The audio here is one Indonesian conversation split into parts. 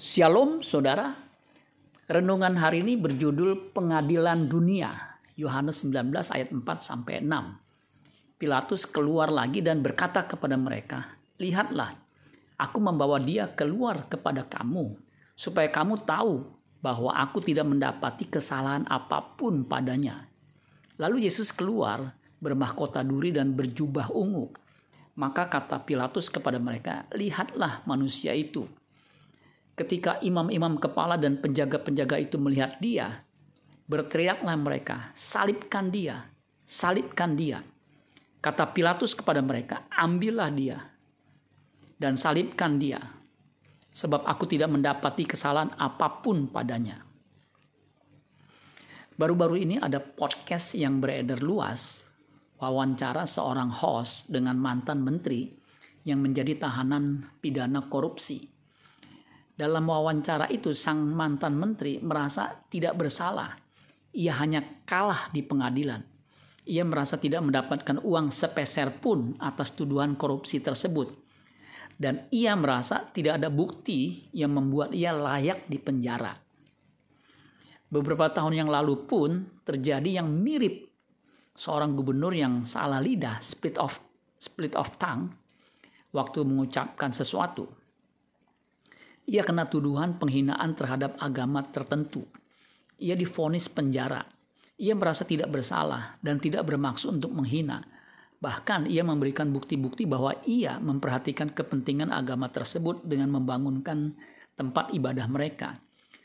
Shalom saudara. Renungan hari ini berjudul Pengadilan Dunia. Yohanes 19 ayat 4 sampai 6. Pilatus keluar lagi dan berkata kepada mereka, "Lihatlah, aku membawa dia keluar kepada kamu supaya kamu tahu bahwa aku tidak mendapati kesalahan apa pun padanya." Lalu Yesus keluar bermahkota duri dan berjubah ungu. Maka kata Pilatus kepada mereka, "Lihatlah manusia itu." Ketika imam-imam kepala dan penjaga-penjaga itu melihat dia, berteriaklah mereka, "Salibkan dia! Salibkan dia!" Kata Pilatus kepada mereka, "Ambillah dia dan salibkan dia, sebab aku tidak mendapati kesalahan apa pun padanya." Baru-baru ini ada podcast yang beredar luas, wawancara seorang host dengan mantan menteri yang menjadi tahanan pidana korupsi dalam wawancara itu sang mantan menteri merasa tidak bersalah. Ia hanya kalah di pengadilan. Ia merasa tidak mendapatkan uang sepeser pun atas tuduhan korupsi tersebut. Dan ia merasa tidak ada bukti yang membuat ia layak di penjara. Beberapa tahun yang lalu pun terjadi yang mirip seorang gubernur yang salah lidah, split of split of tongue waktu mengucapkan sesuatu ia kena tuduhan penghinaan terhadap agama tertentu. Ia difonis penjara. Ia merasa tidak bersalah dan tidak bermaksud untuk menghina. Bahkan ia memberikan bukti-bukti bahwa ia memperhatikan kepentingan agama tersebut dengan membangunkan tempat ibadah mereka.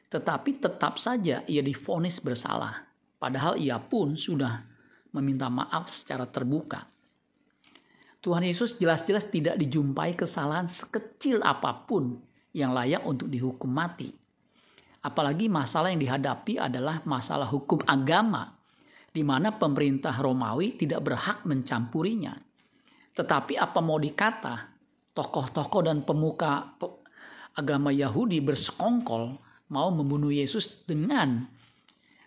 Tetapi tetap saja ia difonis bersalah. Padahal ia pun sudah meminta maaf secara terbuka. Tuhan Yesus jelas-jelas tidak dijumpai kesalahan sekecil apa pun yang layak untuk dihukum mati. Apalagi masalah yang dihadapi adalah masalah hukum agama, di mana pemerintah Romawi tidak berhak mencampurinya. Tetapi apa mau dikata, tokoh-tokoh dan pemuka agama Yahudi bersekongkol mau membunuh Yesus dengan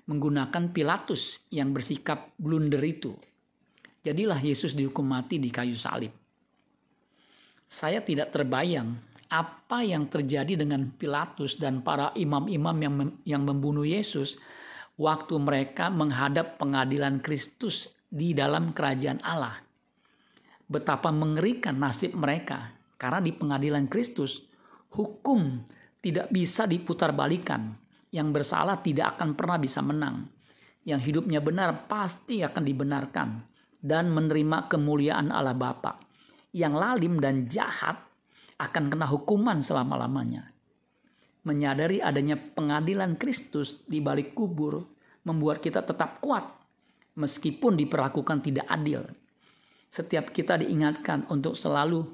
menggunakan Pilatus yang bersikap blunder itu. Jadilah Yesus dihukum mati di kayu salib. Saya tidak terbayang apa yang terjadi dengan Pilatus dan para imam-imam yang yang membunuh Yesus waktu mereka menghadap pengadilan Kristus di dalam kerajaan Allah. Betapa mengerikan nasib mereka karena di pengadilan Kristus hukum tidak bisa diputarbalikan. Yang bersalah tidak akan pernah bisa menang. Yang hidupnya benar pasti akan dibenarkan dan menerima kemuliaan Allah Bapa. Yang lalim dan jahat akan kena hukuman selama-lamanya. Menyadari adanya pengadilan Kristus di balik kubur membuat kita tetap kuat meskipun diperlakukan tidak adil. Setiap kita diingatkan untuk selalu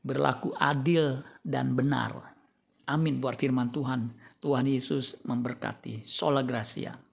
berlaku adil dan benar. Amin buat firman Tuhan. Tuhan Yesus memberkati. Sola Gracia.